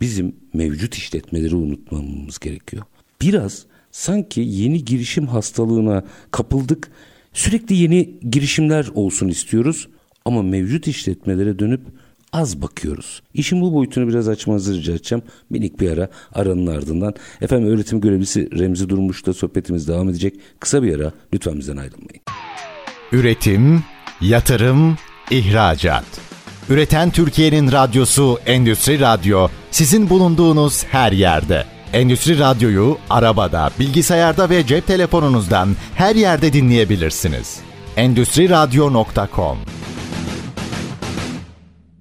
bizim mevcut işletmeleri unutmamamız gerekiyor. Biraz sanki yeni girişim hastalığına kapıldık. Sürekli yeni girişimler olsun istiyoruz ama mevcut işletmelere dönüp az bakıyoruz. İşin bu boyutunu biraz açmanızı rica edeceğim. Minik bir ara aranın ardından. Efendim öğretim görevlisi Remzi Durmuş'la sohbetimiz devam edecek. Kısa bir ara lütfen bizden ayrılmayın. Üretim, yatırım, ihracat. Üreten Türkiye'nin radyosu Endüstri Radyo sizin bulunduğunuz her yerde. Endüstri Radyo'yu arabada, bilgisayarda ve cep telefonunuzdan her yerde dinleyebilirsiniz. Endüstri Radyo.com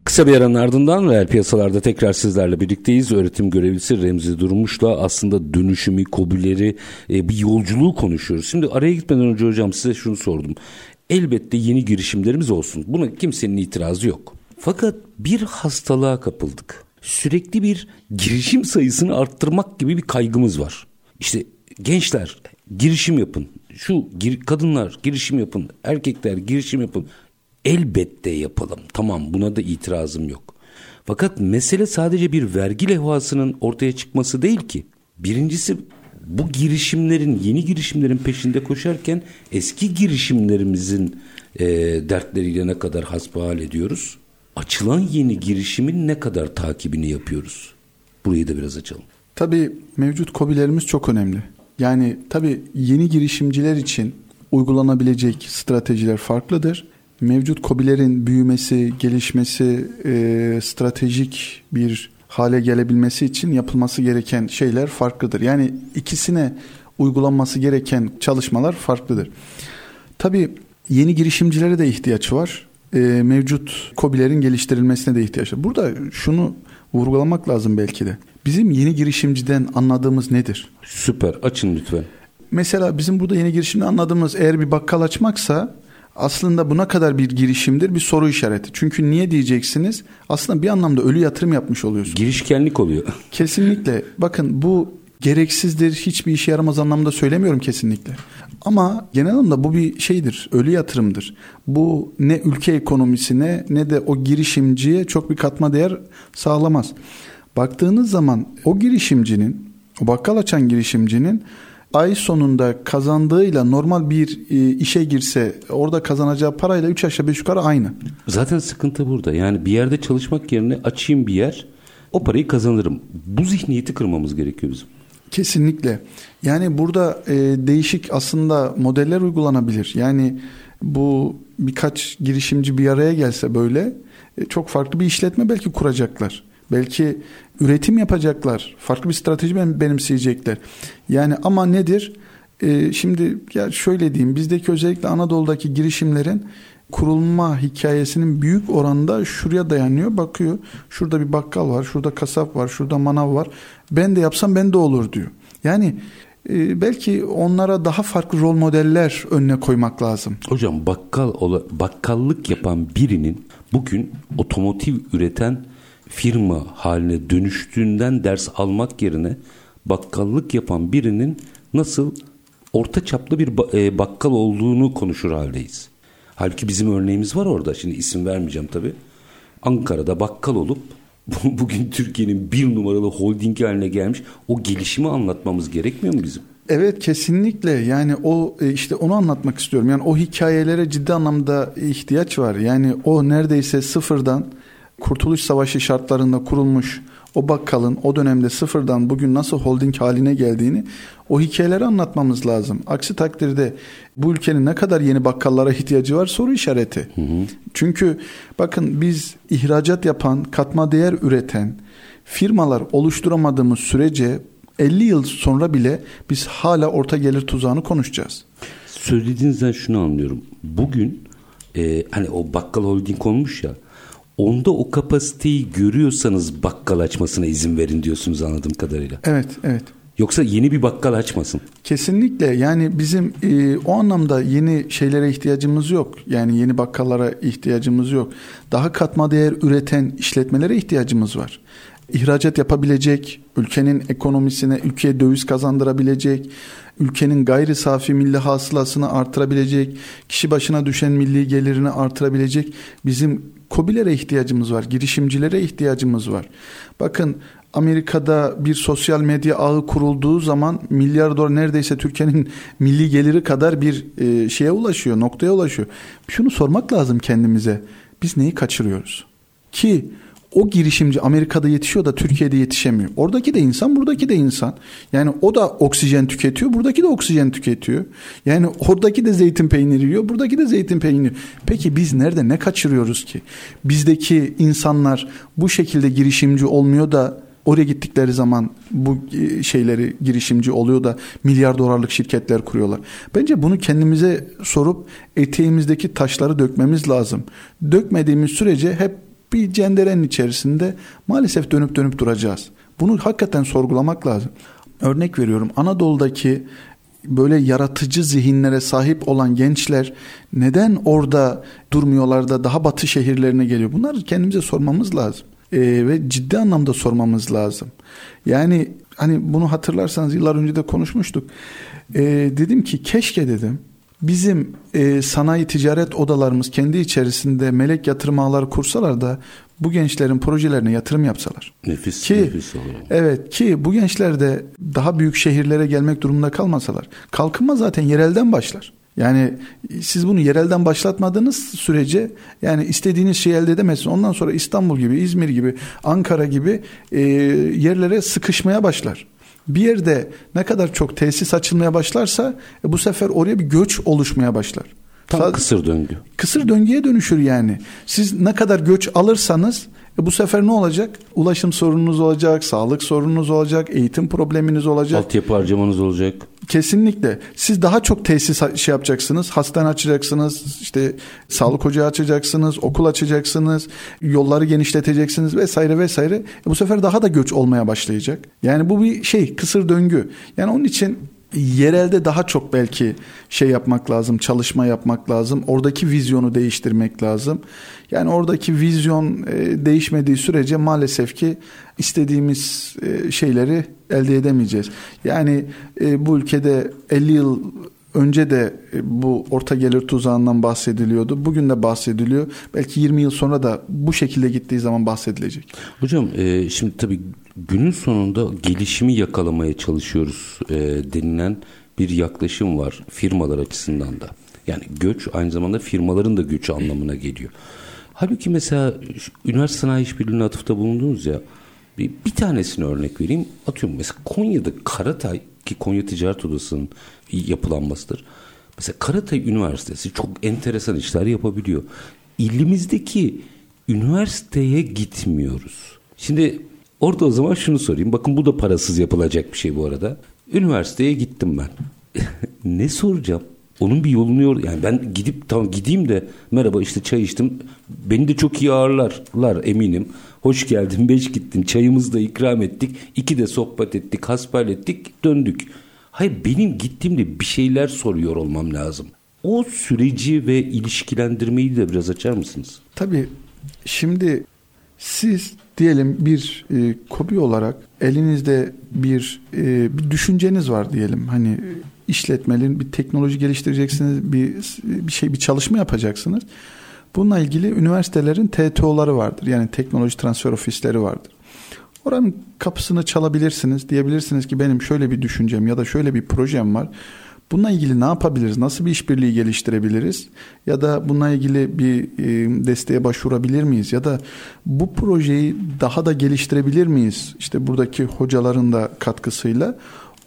Kısa bir aranın ardından reel piyasalarda tekrar sizlerle birlikteyiz. Öğretim görevlisi Remzi Durmuş'la aslında dönüşümü, kobileri, e, bir yolculuğu konuşuyoruz. Şimdi araya gitmeden önce hocam size şunu sordum. Elbette yeni girişimlerimiz olsun. Buna kimsenin itirazı yok. Fakat bir hastalığa kapıldık. Sürekli bir girişim sayısını arttırmak gibi bir kaygımız var. İşte gençler girişim yapın. Şu gir, kadınlar girişim yapın. Erkekler girişim yapın. Elbette yapalım. Tamam buna da itirazım yok. Fakat mesele sadece bir vergi levhasının ortaya çıkması değil ki. Birincisi bu girişimlerin, yeni girişimlerin peşinde koşarken eski girişimlerimizin e, dertleriyle ne kadar hasbihal ediyoruz? Açılan yeni girişimin ne kadar takibini yapıyoruz? Burayı da biraz açalım. Tabii mevcut kobilerimiz çok önemli. Yani tabii yeni girişimciler için uygulanabilecek stratejiler farklıdır. Mevcut kobilerin büyümesi, gelişmesi, e, stratejik bir hale gelebilmesi için yapılması gereken şeyler farklıdır. Yani ikisine uygulanması gereken çalışmalar farklıdır. Tabii yeni girişimcilere de ihtiyaç var. E, mevcut kobilerin geliştirilmesine de ihtiyaç var. Burada şunu vurgulamak lazım belki de. Bizim yeni girişimciden anladığımız nedir? Süper açın lütfen. Mesela bizim burada yeni girişimde anladığımız eğer bir bakkal açmaksa aslında buna kadar bir girişimdir bir soru işareti. Çünkü niye diyeceksiniz? Aslında bir anlamda ölü yatırım yapmış oluyorsunuz. Girişkenlik oluyor. Kesinlikle. Bakın bu gereksizdir, hiçbir işe yaramaz anlamda söylemiyorum kesinlikle. Ama genel anlamda bu bir şeydir, ölü yatırımdır. Bu ne ülke ekonomisine ne de o girişimciye çok bir katma değer sağlamaz. Baktığınız zaman o girişimcinin, o bakkal açan girişimcinin ay sonunda kazandığıyla normal bir e, işe girse orada kazanacağı parayla 3 aşağı 5 yukarı aynı. Zaten sıkıntı burada. Yani bir yerde çalışmak yerine açayım bir yer o parayı kazanırım. Bu zihniyeti kırmamız gerekiyor bizim. Kesinlikle. Yani burada e, değişik aslında modeller uygulanabilir. Yani bu birkaç girişimci bir araya gelse böyle e, çok farklı bir işletme belki kuracaklar. Belki üretim yapacaklar. Farklı bir strateji benimseyecekler. Yani ama nedir? Ee, şimdi ya şöyle diyeyim bizdeki özellikle Anadolu'daki girişimlerin kurulma hikayesinin büyük oranda şuraya dayanıyor. Bakıyor şurada bir bakkal var, şurada kasap var, şurada manav var. Ben de yapsam ben de olur diyor. Yani e, belki onlara daha farklı rol modeller önüne koymak lazım. Hocam bakkal bakkallık yapan birinin bugün otomotiv üreten firma haline dönüştüğünden ders almak yerine bakkallık yapan birinin nasıl orta çaplı bir e, bakkal olduğunu konuşur haldeyiz. Halbuki bizim örneğimiz var orada. Şimdi isim vermeyeceğim tabii. Ankara'da bakkal olup bugün Türkiye'nin bir numaralı holding haline gelmiş o gelişimi anlatmamız gerekmiyor mu bizim? Evet kesinlikle yani o e, işte onu anlatmak istiyorum. Yani o hikayelere ciddi anlamda ihtiyaç var. Yani o neredeyse sıfırdan Kurtuluş Savaşı şartlarında kurulmuş o bakkalın o dönemde sıfırdan bugün nasıl holding haline geldiğini o hikayeleri anlatmamız lazım. Aksi takdirde bu ülkenin ne kadar yeni bakkallara ihtiyacı var soru işareti. Hı hı. Çünkü bakın biz ihracat yapan, katma değer üreten firmalar oluşturamadığımız sürece 50 yıl sonra bile biz hala orta gelir tuzağını konuşacağız. Söylediğinizden şunu anlıyorum. Bugün e, hani o bakkal holding olmuş ya onda o kapasiteyi görüyorsanız bakkal açmasına izin verin diyorsunuz anladığım kadarıyla. Evet, evet. Yoksa yeni bir bakkal açmasın. Kesinlikle yani bizim e, o anlamda yeni şeylere ihtiyacımız yok. Yani yeni bakkallara ihtiyacımız yok. Daha katma değer üreten işletmelere ihtiyacımız var. İhracat yapabilecek, ülkenin ekonomisine, ülkeye döviz kazandırabilecek, ülkenin gayri safi milli hasılasını artırabilecek, kişi başına düşen milli gelirini artırabilecek bizim kobilere ihtiyacımız var, girişimcilere ihtiyacımız var. Bakın Amerika'da bir sosyal medya ağı kurulduğu zaman milyar dolar neredeyse Türkiye'nin milli geliri kadar bir e, şeye ulaşıyor, noktaya ulaşıyor. Şunu sormak lazım kendimize. Biz neyi kaçırıyoruz? Ki o girişimci Amerika'da yetişiyor da Türkiye'de yetişemiyor. Oradaki de insan, buradaki de insan. Yani o da oksijen tüketiyor, buradaki de oksijen tüketiyor. Yani oradaki de zeytin peyniri yiyor, buradaki de zeytin peyniri. Peki biz nerede ne kaçırıyoruz ki? Bizdeki insanlar bu şekilde girişimci olmuyor da oraya gittikleri zaman bu e, şeyleri girişimci oluyor da milyar dolarlık şirketler kuruyorlar. Bence bunu kendimize sorup eteğimizdeki taşları dökmemiz lazım. Dökmediğimiz sürece hep bir cenderenin içerisinde maalesef dönüp dönüp duracağız. Bunu hakikaten sorgulamak lazım. Örnek veriyorum Anadolu'daki böyle yaratıcı zihinlere sahip olan gençler neden orada durmuyorlar da daha batı şehirlerine geliyor? Bunları kendimize sormamız lazım. Ee, ve ciddi anlamda sormamız lazım. Yani hani bunu hatırlarsanız yıllar önce de konuşmuştuk. Ee, dedim ki keşke dedim bizim e, sanayi ticaret odalarımız kendi içerisinde melek yatırım ağları kursalar da bu gençlerin projelerine yatırım yapsalar. Nefis, ki, nefis olur. Evet ki bu gençler de daha büyük şehirlere gelmek durumunda kalmasalar. Kalkınma zaten yerelden başlar. Yani siz bunu yerelden başlatmadığınız sürece yani istediğiniz şeyi elde edemezsiniz. Ondan sonra İstanbul gibi, İzmir gibi, Ankara gibi e, yerlere sıkışmaya başlar. Bir yerde ne kadar çok tesis açılmaya başlarsa e, bu sefer oraya bir göç oluşmaya başlar. Tam Sa- kısır döngü. Kısır döngüye dönüşür yani. Siz ne kadar göç alırsanız e bu sefer ne olacak? Ulaşım sorununuz olacak, sağlık sorununuz olacak, eğitim probleminiz olacak. Altyapı harcamanız olacak. Kesinlikle. Siz daha çok tesis şey yapacaksınız. Hastane açacaksınız. işte sağlık ocağı açacaksınız. Okul açacaksınız. Yolları genişleteceksiniz vesaire vesaire. E bu sefer daha da göç olmaya başlayacak. Yani bu bir şey kısır döngü. Yani onun için yerelde daha çok belki şey yapmak lazım, çalışma yapmak lazım. Oradaki vizyonu değiştirmek lazım. Yani oradaki vizyon e, değişmediği sürece maalesef ki istediğimiz e, şeyleri elde edemeyeceğiz. Yani e, bu ülkede 50 yıl önce de e, bu orta gelir tuzağından bahsediliyordu. Bugün de bahsediliyor. Belki 20 yıl sonra da bu şekilde gittiği zaman bahsedilecek. Hocam e, şimdi tabii günün sonunda gelişimi yakalamaya çalışıyoruz e, denilen bir yaklaşım var firmalar açısından da. Yani göç aynı zamanda firmaların da göçü anlamına geliyor. Halbuki mesela üniversite sanayi işbirliğine atıfta bulundunuz ya bir, bir tanesini örnek vereyim. Atıyorum mesela Konya'da Karatay ki Konya Ticaret Odası'nın yapılanmasıdır. Mesela Karatay Üniversitesi çok enteresan işler yapabiliyor. İlimizdeki üniversiteye gitmiyoruz. Şimdi orada o zaman şunu sorayım. Bakın bu da parasız yapılacak bir şey bu arada. Üniversiteye gittim ben. ne soracağım? Onun bir yolunu yor. Yani ben gidip tamam gideyim de merhaba işte çay içtim. Beni de çok iyi ağırlarlar eminim. Hoş geldin, beş gittin. Çayımızı da ikram ettik. iki de sohbet ettik, hasbel ettik, döndük. Hayır benim gittiğimde bir şeyler soruyor olmam lazım. O süreci ve ilişkilendirmeyi de biraz açar mısınız? Tabii. Şimdi siz diyelim bir e, kobi olarak elinizde bir e, bir düşünceniz var diyelim. Hani işletmenin bir teknoloji geliştireceksiniz, bir bir şey bir çalışma yapacaksınız. Bununla ilgili üniversitelerin TTO'ları vardır. Yani teknoloji transfer ofisleri vardır. Oranın kapısını çalabilirsiniz. Diyebilirsiniz ki benim şöyle bir düşüncem ya da şöyle bir projem var. Bununla ilgili ne yapabiliriz? Nasıl bir işbirliği geliştirebiliriz? Ya da bununla ilgili bir desteğe başvurabilir miyiz? Ya da bu projeyi daha da geliştirebilir miyiz? İşte buradaki hocaların da katkısıyla.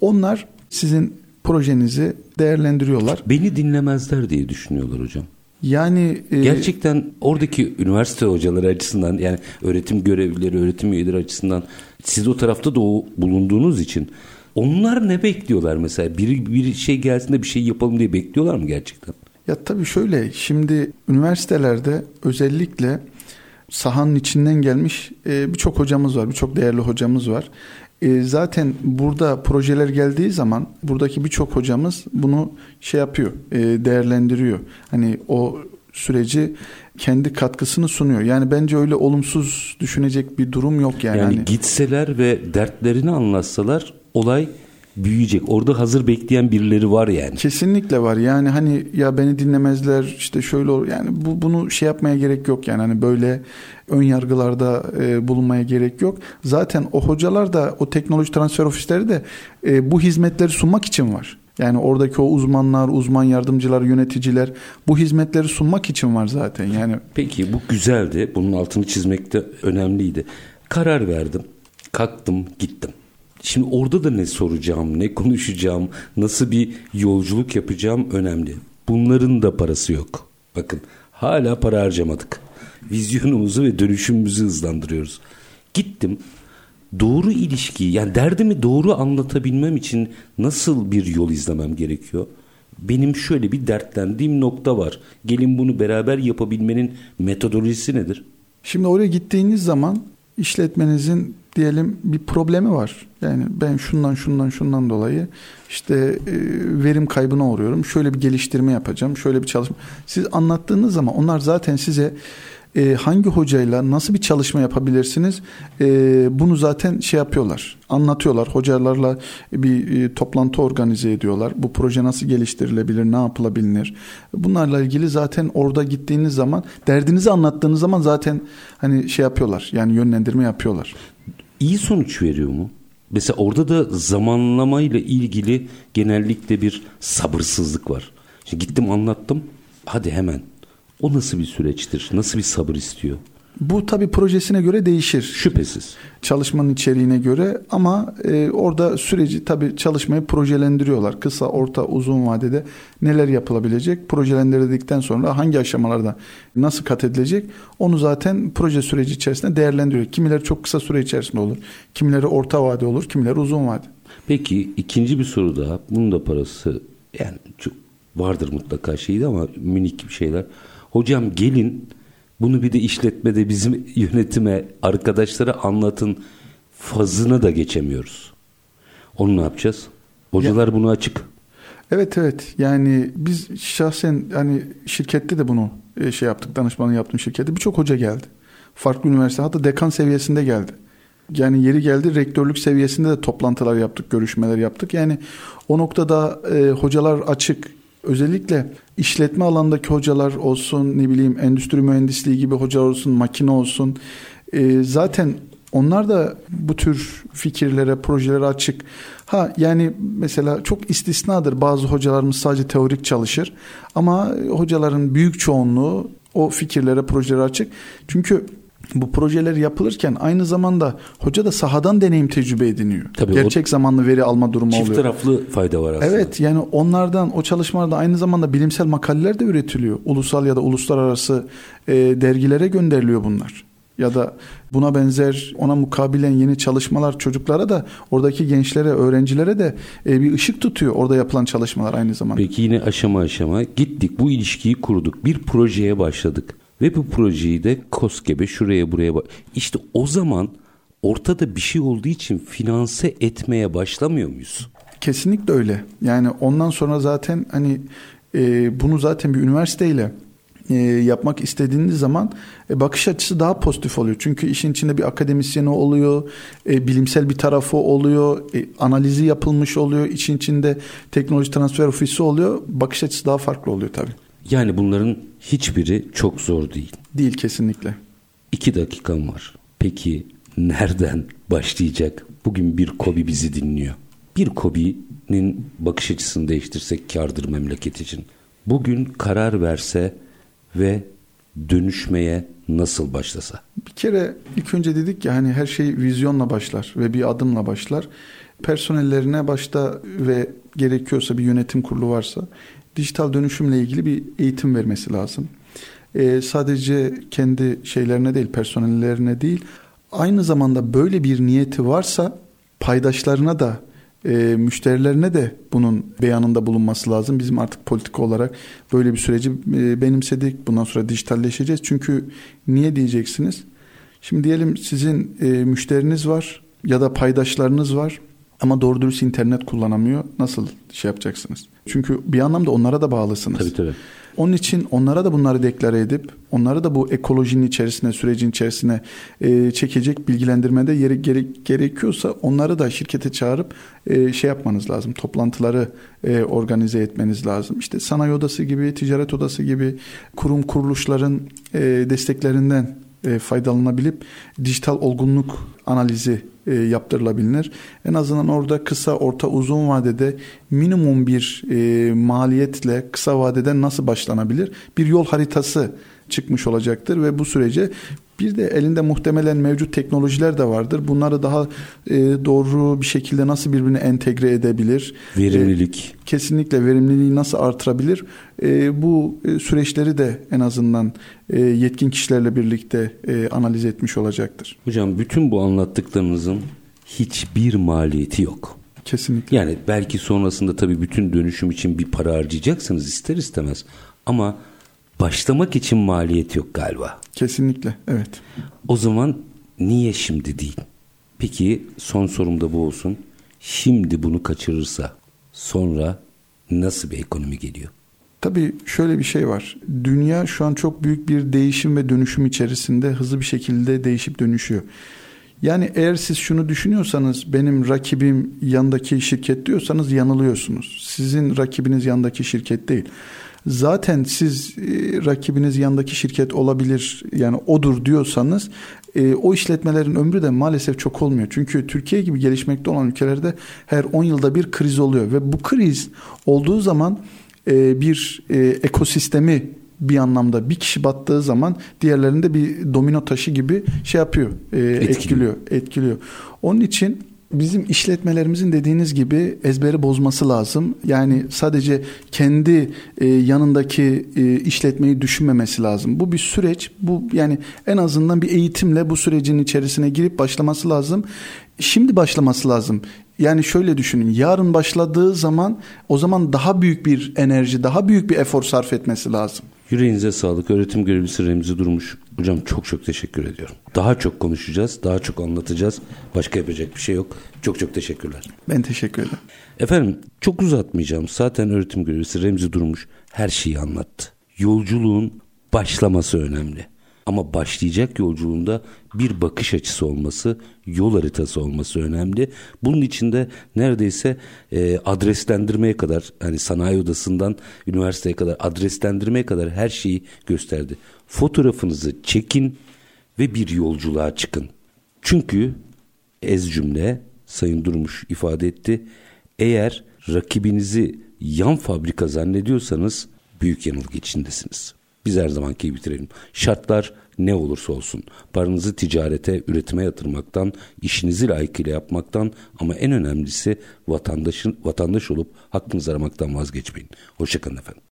Onlar sizin projenizi değerlendiriyorlar. Beni dinlemezler diye düşünüyorlar hocam. Yani e, gerçekten oradaki üniversite hocaları açısından yani öğretim görevlileri, öğretim üyeleri açısından siz o tarafta da o bulunduğunuz için onlar ne bekliyorlar mesela? Bir, bir şey gelsin de bir şey yapalım diye bekliyorlar mı gerçekten? Ya tabii şöyle şimdi üniversitelerde özellikle sahanın içinden gelmiş e, birçok hocamız var, birçok değerli hocamız var. E, zaten burada projeler geldiği zaman buradaki birçok hocamız bunu şey yapıyor, e, değerlendiriyor. Hani o süreci kendi katkısını sunuyor. Yani bence öyle olumsuz düşünecek bir durum yok yani. Yani gitseler ve dertlerini anlatsalar olay büyüyecek. Orada hazır bekleyen birileri var yani. Kesinlikle var. Yani hani ya beni dinlemezler işte şöyle olur. Yani bu bunu şey yapmaya gerek yok yani hani böyle ön yargılarda e, bulunmaya gerek yok. Zaten o hocalar da o teknoloji transfer ofisleri de e, bu hizmetleri sunmak için var. Yani oradaki o uzmanlar, uzman yardımcılar, yöneticiler bu hizmetleri sunmak için var zaten. Yani Peki bu güzeldi. Bunun altını çizmek de önemliydi. Karar verdim. Kalktım, gittim. Şimdi orada da ne soracağım, ne konuşacağım, nasıl bir yolculuk yapacağım önemli. Bunların da parası yok. Bakın hala para harcamadık. Vizyonumuzu ve dönüşümümüzü hızlandırıyoruz. Gittim doğru ilişkiyi yani derdimi doğru anlatabilmem için nasıl bir yol izlemem gerekiyor? Benim şöyle bir dertlendiğim nokta var. Gelin bunu beraber yapabilmenin metodolojisi nedir? Şimdi oraya gittiğiniz zaman işletmenizin diyelim bir problemi var. Yani ben şundan şundan şundan dolayı işte e, verim kaybına uğruyorum. Şöyle bir geliştirme yapacağım. Şöyle bir çalışma. Siz anlattığınız zaman onlar zaten size e, hangi hocayla nasıl bir çalışma yapabilirsiniz e, bunu zaten şey yapıyorlar anlatıyorlar hocalarla bir e, toplantı organize ediyorlar bu proje nasıl geliştirilebilir ne yapılabilir bunlarla ilgili zaten orada gittiğiniz zaman derdinizi anlattığınız zaman zaten hani şey yapıyorlar yani yönlendirme yapıyorlar iyi sonuç veriyor mu? Mesela orada da zamanlamayla ilgili genellikle bir sabırsızlık var. Şimdi gittim anlattım. Hadi hemen o nasıl bir süreçtir? Nasıl bir sabır istiyor? Bu tabi projesine göre değişir. Şüphesiz. Çalışmanın içeriğine göre ama e, orada süreci tabi çalışmayı projelendiriyorlar. Kısa, orta, uzun vadede neler yapılabilecek? Projelendirdikten sonra hangi aşamalarda nasıl kat edilecek? Onu zaten proje süreci içerisinde değerlendiriyor. Kimileri çok kısa süre içerisinde olur. Kimileri orta vade olur, kimileri uzun vade. Peki ikinci bir soru daha. Bunun da parası yani çok vardır mutlaka şeydi ama minik bir şeyler. Hocam gelin bunu bir de işletmede bizim yönetime arkadaşlara anlatın fazını da geçemiyoruz. Onu ne yapacağız? Hocalar ya, bunu açık. Evet evet yani biz şahsen hani şirkette de bunu e, şey yaptık danışmanı yaptım şirkette birçok hoca geldi. Farklı üniversite hatta dekan seviyesinde geldi. Yani yeri geldi rektörlük seviyesinde de toplantılar yaptık, görüşmeler yaptık. Yani o noktada e, hocalar açık özellikle işletme alandaki hocalar olsun ne bileyim endüstri mühendisliği gibi hocalar olsun makine olsun e, zaten onlar da bu tür fikirlere, projelere açık. Ha yani mesela çok istisnadır bazı hocalarımız sadece teorik çalışır ama hocaların büyük çoğunluğu o fikirlere, projelere açık. Çünkü bu projeler yapılırken aynı zamanda hoca da sahadan deneyim tecrübe ediniyor. Tabii Gerçek o, zamanlı veri alma durumu çift oluyor. Çift taraflı fayda var aslında. Evet yani onlardan o çalışmalarda aynı zamanda bilimsel makaleler de üretiliyor. Ulusal ya da uluslararası e, dergilere gönderiliyor bunlar. Ya da buna benzer ona mukabilen yeni çalışmalar çocuklara da oradaki gençlere, öğrencilere de e, bir ışık tutuyor orada yapılan çalışmalar aynı zamanda. Peki yine aşama aşama gittik bu ilişkiyi kurduk. Bir projeye başladık ve bu projeyi de koskebe şuraya buraya bak. İşte o zaman ortada bir şey olduğu için finanse etmeye başlamıyor muyuz? Kesinlikle öyle. Yani ondan sonra zaten hani e, bunu zaten bir üniversiteyle e, yapmak istediğiniz zaman e, bakış açısı daha pozitif oluyor. Çünkü işin içinde bir akademisyeni oluyor, e, bilimsel bir tarafı oluyor, e, analizi yapılmış oluyor, işin içinde teknoloji transfer ofisi oluyor. Bakış açısı daha farklı oluyor tabii. Yani bunların hiçbiri çok zor değil. Değil kesinlikle. İki dakikam var. Peki nereden başlayacak? Bugün bir Kobi bizi dinliyor. Bir Kobi'nin bakış açısını değiştirsek kardır memleket için. Bugün karar verse ve dönüşmeye nasıl başlasa? Bir kere ilk önce dedik ya hani her şey vizyonla başlar ve bir adımla başlar. Personellerine başta ve gerekiyorsa bir yönetim kurulu varsa dijital dönüşümle ilgili bir eğitim vermesi lazım. Ee, sadece kendi şeylerine değil, personellerine değil, aynı zamanda böyle bir niyeti varsa paydaşlarına da e, müşterilerine de bunun beyanında bulunması lazım. Bizim artık politik olarak böyle bir süreci e, benimsedik. Bundan sonra dijitalleşeceğiz. Çünkü niye diyeceksiniz? Şimdi diyelim sizin e, müşteriniz var ya da paydaşlarınız var ama doğru dürüst internet kullanamıyor. Nasıl şey yapacaksınız? Çünkü bir anlamda onlara da bağlısınız. Tabii tabii. Onun için onlara da bunları deklare edip onları da bu ekolojinin içerisine, sürecin içerisine e, çekecek bilgilendirmede yeri gere, gerekiyorsa onları da şirkete çağırıp e, şey yapmanız lazım. Toplantıları e, organize etmeniz lazım. İşte sanayi odası gibi, ticaret odası gibi kurum kuruluşların e, desteklerinden e, faydalanabilip dijital olgunluk analizi e, yaptırılabilir. En azından orada kısa, orta, uzun vadede minimum bir e, maliyetle kısa vadeden nasıl başlanabilir? Bir yol haritası çıkmış olacaktır ve bu sürece bir de elinde muhtemelen mevcut teknolojiler de vardır. Bunları daha e, doğru bir şekilde nasıl birbirine entegre edebilir? Verimlilik. E, kesinlikle verimliliği nasıl artırabilir? E, bu e, süreçleri de en azından e, yetkin kişilerle birlikte e, analiz etmiş olacaktır. Hocam bütün bu anlattıklarınızın hiçbir maliyeti yok. Kesinlikle. Yani belki sonrasında tabii bütün dönüşüm için bir para harcayacaksınız ister istemez. Ama başlamak için maliyet yok galiba. Kesinlikle evet. O zaman niye şimdi değil? Peki son sorum da bu olsun. Şimdi bunu kaçırırsa sonra nasıl bir ekonomi geliyor? Tabii şöyle bir şey var. Dünya şu an çok büyük bir değişim ve dönüşüm içerisinde hızlı bir şekilde değişip dönüşüyor. Yani eğer siz şunu düşünüyorsanız benim rakibim yandaki şirket diyorsanız yanılıyorsunuz. Sizin rakibiniz yandaki şirket değil. Zaten siz e, rakibiniz yandaki şirket olabilir yani odur diyorsanız e, o işletmelerin ömrü de maalesef çok olmuyor. Çünkü Türkiye gibi gelişmekte olan ülkelerde her 10 yılda bir kriz oluyor ve bu kriz olduğu zaman e, bir e, ekosistemi bir anlamda bir kişi battığı zaman diğerlerinde bir domino taşı gibi şey yapıyor, e, etkiliyor. etkiliyor, etkiliyor. Onun için bizim işletmelerimizin dediğiniz gibi ezberi bozması lazım. Yani sadece kendi e, yanındaki e, işletmeyi düşünmemesi lazım. Bu bir süreç. Bu yani en azından bir eğitimle bu sürecin içerisine girip başlaması lazım. Şimdi başlaması lazım. Yani şöyle düşünün. Yarın başladığı zaman o zaman daha büyük bir enerji, daha büyük bir efor sarf etmesi lazım. Yüreğinize sağlık. Öğretim görevlisi Remzi Durmuş. Hocam çok çok teşekkür ediyorum. Daha çok konuşacağız, daha çok anlatacağız. Başka yapacak bir şey yok. Çok çok teşekkürler. Ben teşekkür ederim. Efendim çok uzatmayacağım. Zaten öğretim görevlisi Remzi Durmuş her şeyi anlattı. Yolculuğun başlaması önemli. Ama başlayacak yolculuğunda bir bakış açısı olması, yol haritası olması önemli. Bunun içinde neredeyse e, adreslendirmeye kadar, hani sanayi odasından üniversiteye kadar adreslendirmeye kadar her şeyi gösterdi. Fotoğrafınızı çekin ve bir yolculuğa çıkın. Çünkü ez cümle Sayın Durmuş ifade etti. Eğer rakibinizi yan fabrika zannediyorsanız büyük yanılgı içindesiniz. Biz her zamanki gibi bitirelim. Şartlar ne olursa olsun paranızı ticarete, üretime yatırmaktan, işinizi layıkıyla yapmaktan ama en önemlisi vatandaşın vatandaş olup hakkınızı aramaktan vazgeçmeyin. Hoşçakalın efendim.